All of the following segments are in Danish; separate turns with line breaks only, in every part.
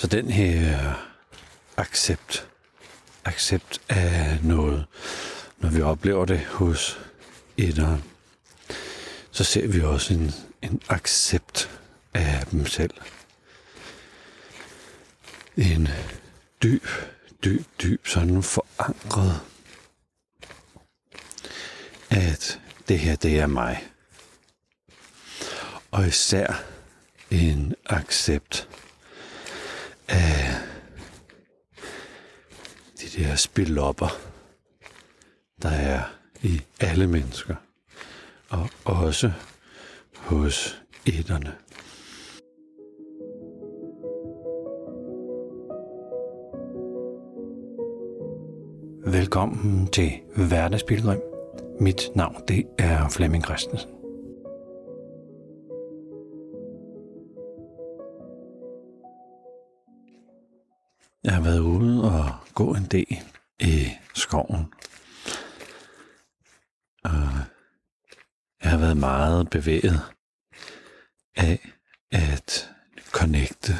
Så den her accept, accept af noget, når vi oplever det hos etteren, så ser vi også en, en accept af dem selv. En dyb, dyb, dyb sådan forankret, at det her, det er mig. Og især en accept af de der spillopper, der er i alle mennesker, og også hos etterne. Velkommen til Hverdagsbilledrøm. Mit navn det er Flemming Christensen. Dag i skoven. Og jeg har været meget bevæget af at connecte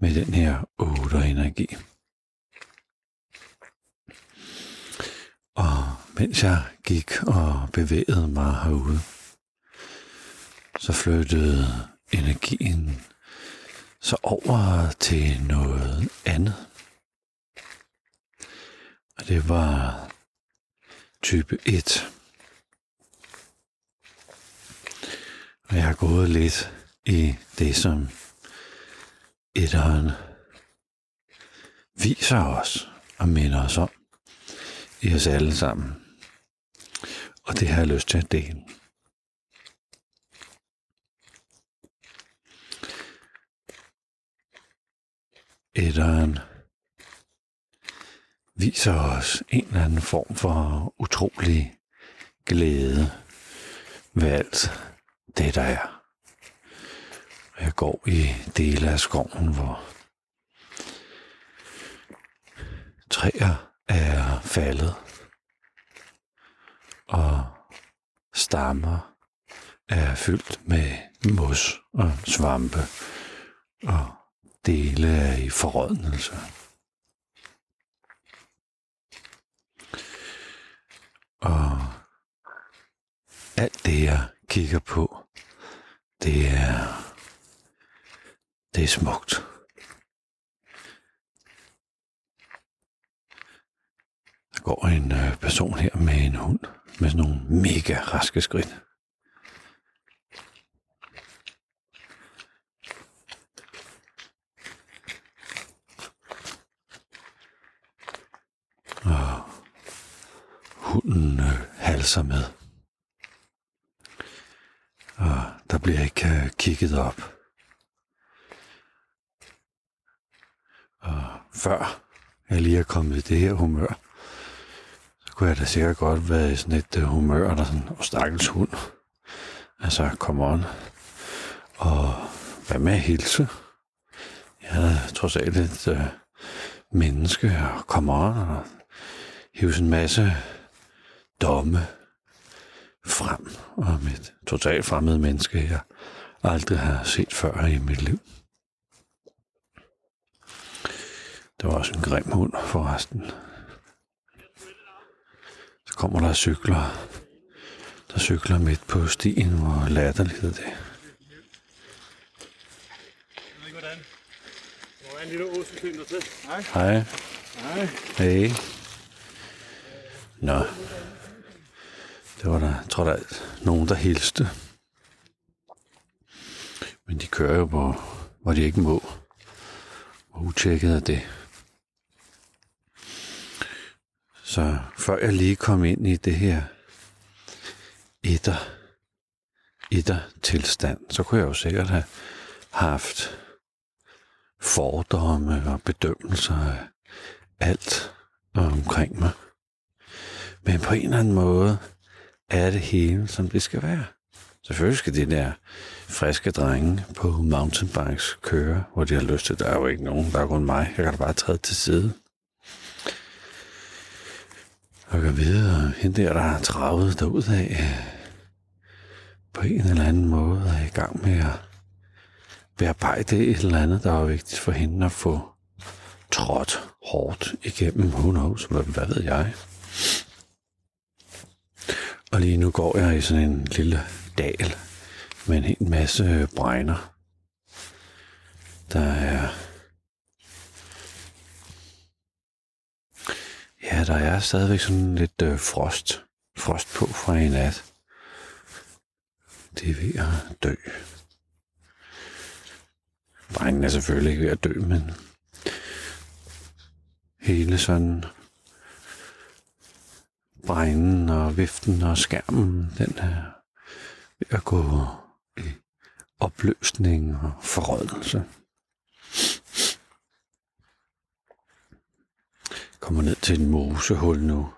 med den her otte energi. Og mens jeg gik og bevægede mig herude, så flyttede energien så over til noget andet. Og det var type 1. Og jeg har gået lidt i det, som etteren viser os og minder os om i os alle sammen. Og det har jeg lyst til at dele. Etteren viser os en eller anden form for utrolig glæde ved alt det, der er. Jeg går i dele af skoven, hvor træer er faldet, og stammer er fyldt med mos og svampe, og dele er i forrådnelse. Og alt det, jeg kigger på, det er, det er smukt. Der går en øh, person her med en hund med sådan nogle mega raske skridt. Hunden halser med. Og der bliver ikke øh, kigget op. Og før jeg lige er kommet i det her humør, så kunne jeg da sikkert godt være i sådan et øh, humør, der sådan, og stakkels hund. Altså, come on. Og hvad med at hilse? Jeg er trods alt et øh, menneske, og come on, og hive en masse domme frem om et totalt fremmed menneske, jeg aldrig har set før i mit liv. Det var også en grim hund forresten. Så kommer der cykler, der cykler midt på stien, hvor latterlighed det.
Hvordan? Der var en lille osekønder til. Hej.
Hej.
Hej.
Hey. Nå. Det var der trods alt nogen, der hilste. Men de kører jo hvor, hvor de ikke må. Hvor utjekket er det. Så før jeg lige kom ind i det her etter, etter tilstand, så kunne jeg jo sikkert have haft fordomme og bedømmelser af alt omkring mig. Men på en eller anden måde er det hele, som det skal være. Selvfølgelig skal de der friske drenge på mountainbikes køre, hvor de har lyst til. Der er jo ikke nogen, der er kun mig. Jeg kan da bare træde til side. Og kan videre, hende der, der har travet derud af, på en eller anden måde er i gang med at bearbejde et eller andet, der var vigtigt for hende at få trådt hårdt igennem. Who knows, hvad ved jeg? Og lige nu går jeg i sådan en lille dal med en hel masse øh, bregner. Der er... Ja, der er stadigvæk sådan lidt øh, frost, frost på fra i nat. Det er ved at dø. Bregnen er selvfølgelig ikke ved at dø, men hele sådan bregnen og viften og skærmen, den er ved at gå i opløsning og forrådelse. Kommer ned til en mosehul nu.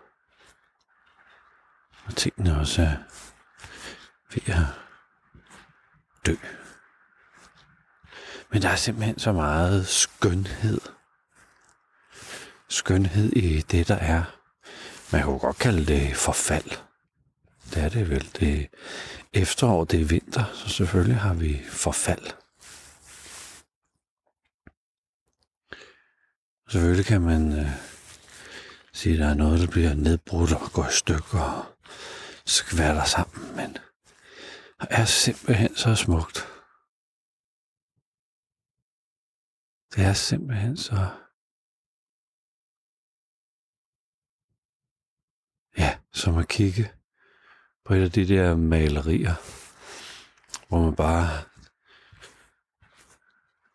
Og tingene også er ved at dø. Men der er simpelthen så meget skønhed. Skønhed i det, der er. Man kunne godt kalde det forfald. Det er det vel. Det er efterår, det er vinter, så selvfølgelig har vi forfald. Selvfølgelig kan man øh, sige, at der er noget, der bliver nedbrudt og går i stykker og skvatter sammen, men det er simpelthen så smukt. Det er simpelthen så... Ja, som at kigge på et af de der malerier, hvor man bare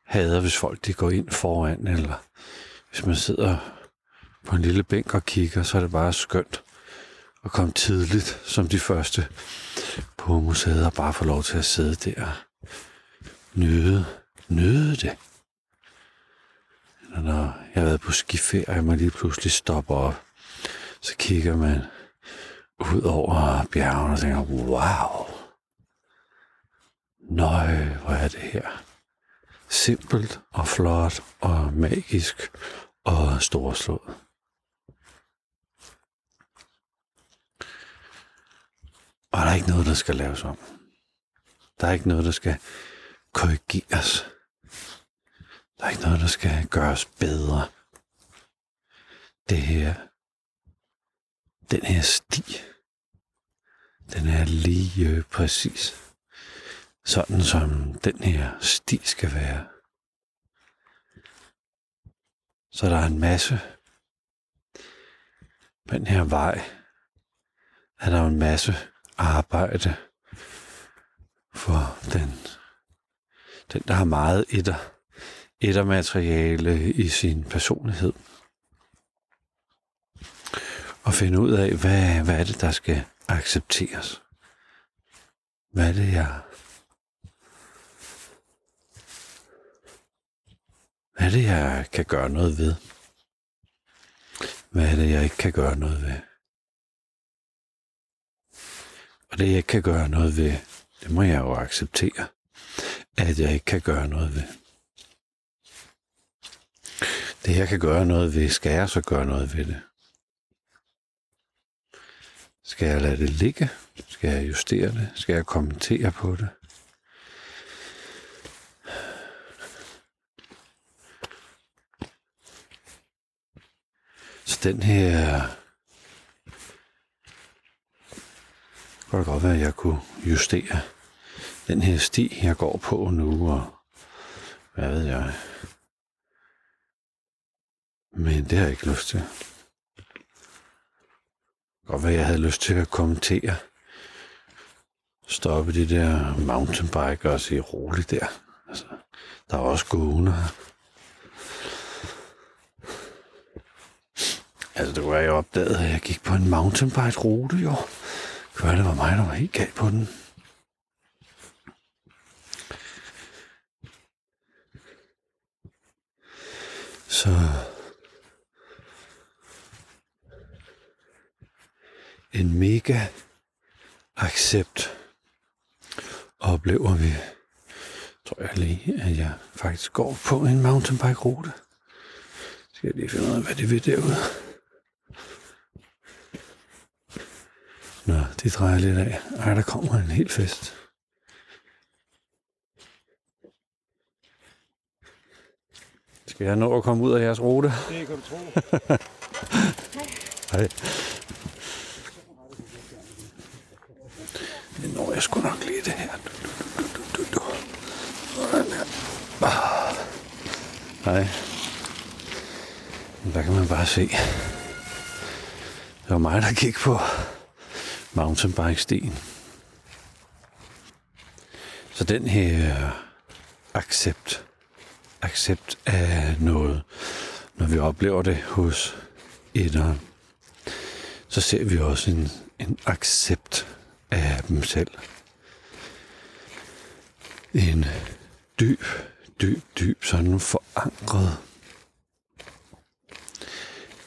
hader, hvis folk de går ind foran, eller hvis man sidder på en lille bænk og kigger, så er det bare skønt at komme tidligt som de første på museet og bare få lov til at sidde der nyde, nyde det. Eller når jeg har været på skiferie, og man lige pludselig stopper op, så kigger man ud over bjergene og tænker, wow, nøj, hvor er det her. Simpelt og flot og magisk og storslået. Og der er ikke noget, der skal laves om. Der er ikke noget, der skal korrigeres. Der er ikke noget, der skal gøres bedre. Det her, den her sti, den er lige øh, præcis sådan, som den her sti skal være. Så der er en masse på den her vej, er der en masse arbejde for den, den der har meget etter, ettermateriale i sin personlighed at finde ud af, hvad, hvad er det, der skal accepteres. Hvad er det, jeg... Hvad er det, jeg kan gøre noget ved? Hvad er det, jeg ikke kan gøre noget ved? Og det, jeg ikke kan gøre noget ved, det må jeg jo acceptere, at jeg ikke kan gøre noget ved. Det, jeg kan gøre noget ved, skal jeg så gøre noget ved det. Skal jeg lade det ligge? Skal jeg justere det? Skal jeg kommentere på det? Så den her kunne det godt være, at jeg kunne justere den her sti, jeg går på nu, og hvad ved jeg. Men det har jeg ikke lyst til. Godt være, jeg havde lyst til at kommentere. Stoppe det der mountainbike og se roligt der. Altså, der er også gående her. Altså, det var jeg opdaget, at jeg gik på en mountainbike-rute, jo. Det var, det var mig, der var helt galt på den. Så en mega accept oplever vi, tror jeg lige, at jeg faktisk går på en mountainbike rute. Skal jeg lige finde ud af, hvad det vil derude. Nå, de drejer lidt af. Ej, der kommer en hel fest. Skal jeg nå at komme ud af jeres rute?
Det kan du tro.
Hej. Det når jeg den det her. Du, du, du, du, du, du. Her. Ah. Hej. Der kan man bare se. Det var mig, der gik på mountainbike-stien. Så den her accept, accept af noget, når vi oplever det hos etteren, så ser vi også en, en accept af dem selv. En øh, dyb, dyb, dyb sådan forankret,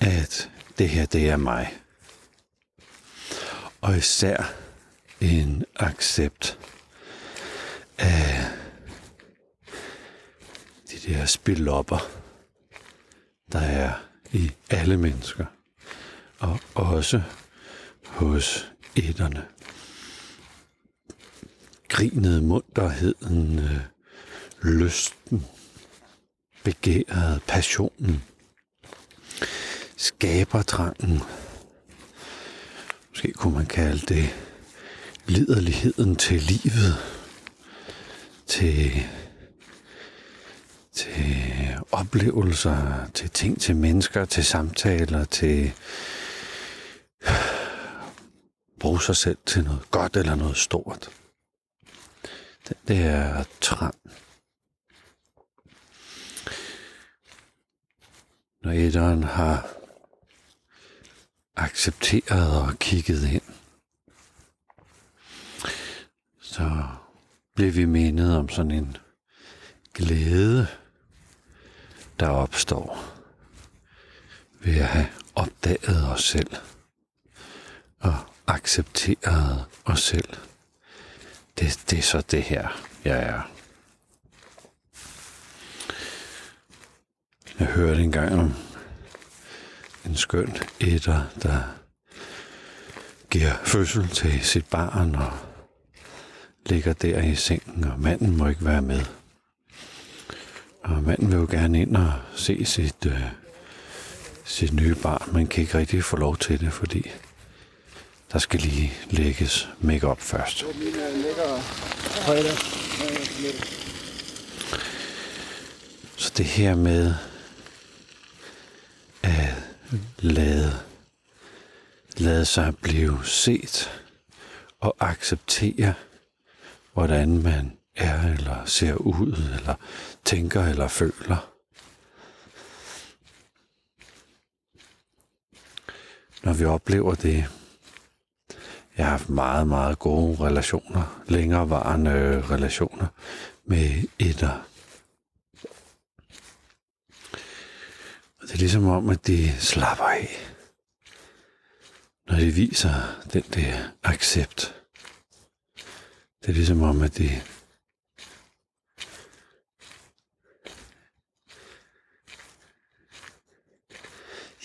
at det her, det er mig. Og især en accept af de der spilopper, der er i alle mennesker. Og også hos etterne grinede munterheden, øh, lysten, begæret, passionen, skabertrangen. Måske kunne man kalde det liderligheden til livet, til, til oplevelser, til ting, til mennesker, til samtaler, til bruge sig selv til noget godt eller noget stort. Det, er trang. Når etteren har accepteret og kigget ind, så bliver vi mindet om sådan en glæde, der opstår ved at have opdaget os selv og accepteret os selv. Det, det er så det her, jeg er. Jeg hørte engang om en skøn etter, der giver fødsel til sit barn og ligger der i sengen, og manden må ikke være med. Og manden vil jo gerne ind og se sit, øh, sit nye barn, men kan ikke rigtig få lov til det, fordi der skal lige lægges makeup først. Så det her med at lade, lade sig blive set og acceptere, hvordan man er, eller ser ud, eller tænker, eller føler. Når vi oplever det, jeg har haft meget, meget gode relationer, længerevarende øh, relationer med etter. Og øh, det er ligesom om, at de slapper af, når de viser den der accept. Det er ligesom om, at de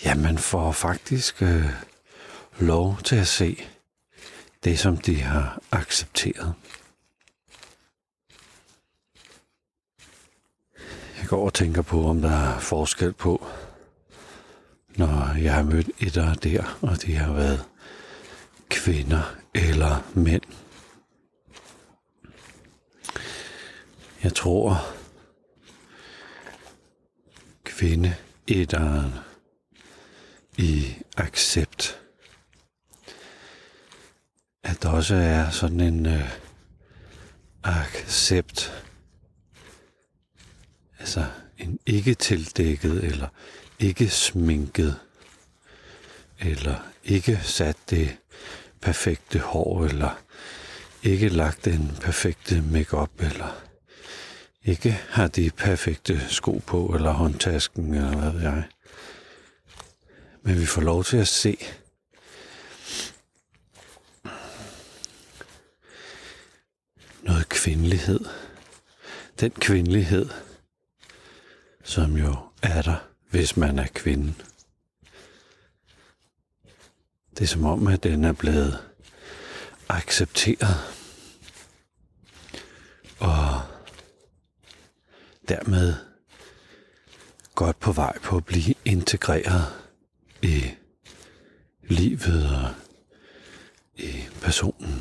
Ja, man får faktisk øh, lov til at se det, som de har accepteret. Jeg går og tænker på, om der er forskel på, når jeg har mødt et der, og de har været kvinder eller mænd. Jeg tror, kvinde etteren i accept. At der også er sådan en øh, accept. Altså en ikke tildækket eller ikke sminket eller ikke sat det perfekte hår eller ikke lagt den perfekte makeup eller ikke har de perfekte sko på eller håndtasken eller hvad ved jeg. Men vi får lov til at se, noget kvindelighed. Den kvindelighed, som jo er der, hvis man er kvinde. Det er som om, at den er blevet accepteret. Og dermed godt på vej på at blive integreret i livet og i personen.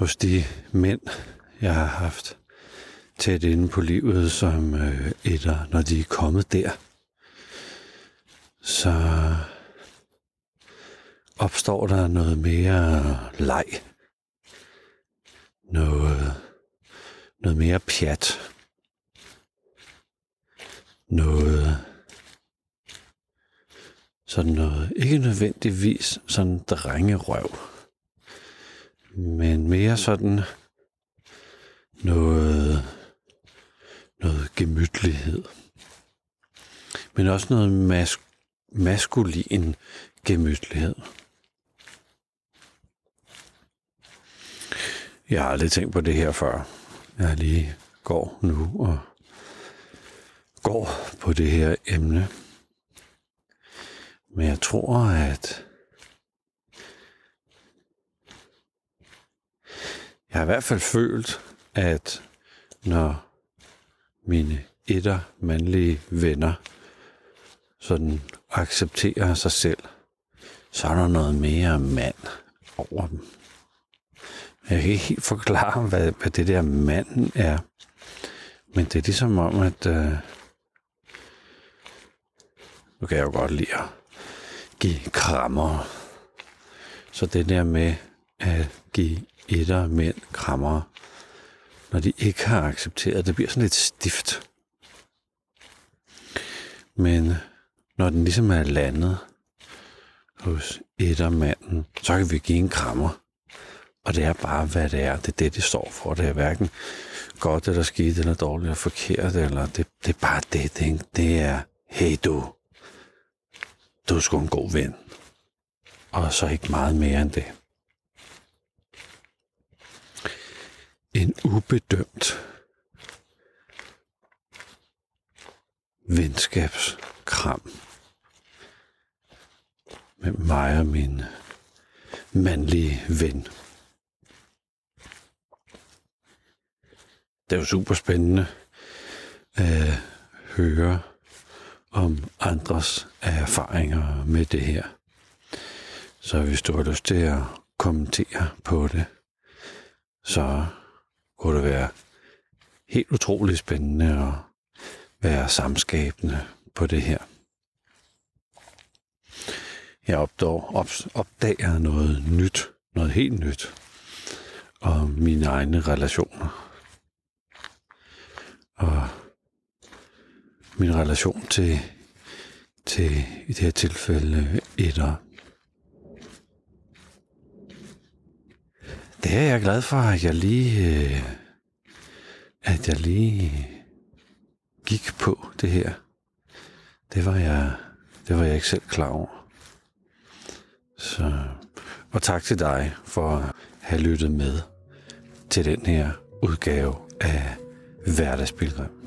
Hos de mænd, jeg har haft tæt inde på livet som øh, etter, når de er kommet der, så opstår der noget mere leg. Noget, noget mere pjat. Noget sådan noget, ikke nødvendigvis sådan drengerøv, men mere sådan noget, noget gemytlighed. Men også noget mas- maskulin gemytlighed. Jeg har aldrig tænkt på det her før. Jeg lige går nu og går på det her emne. Men jeg tror, at jeg har i hvert fald følt, at når mine etter mandlige venner sådan accepterer sig selv, så er der noget mere mand over dem. Jeg kan ikke helt forklare, hvad, hvad det der manden er. Men det er ligesom om, at... Øh, nu kan jeg jo godt lide at give krammer. Så det der med at give etter mænd krammer, når de ikke har accepteret, det bliver sådan lidt stift. Men når den ligesom er landet hos ettermanden, så kan vi give en krammer. Og det er bare, hvad det er. Det er det, det står for. Det er hverken godt eller skidt eller dårligt eller forkert. Eller det, det er bare det. Det, det er, hey du, du er sgu en god ven. Og så ikke meget mere end det. En ubedømt venskabskram med mig og min mandlige ven. Det er jo super spændende at øh, høre om andres erfaringer med det her. Så hvis du har lyst til at kommentere på det, så kunne det være helt utroligt spændende at være samskabende på det her. Jeg opdager, op, opdager noget nyt, noget helt nyt om mine egne relationer. Og min relation til, til i det her tilfælde etter. Det er jeg glad for, at jeg lige, øh, at jeg lige gik på det her. Det var jeg, det var jeg ikke selv klar over. Så, og tak til dig for at have lyttet med til den her udgave af Hverdagsbilgrim.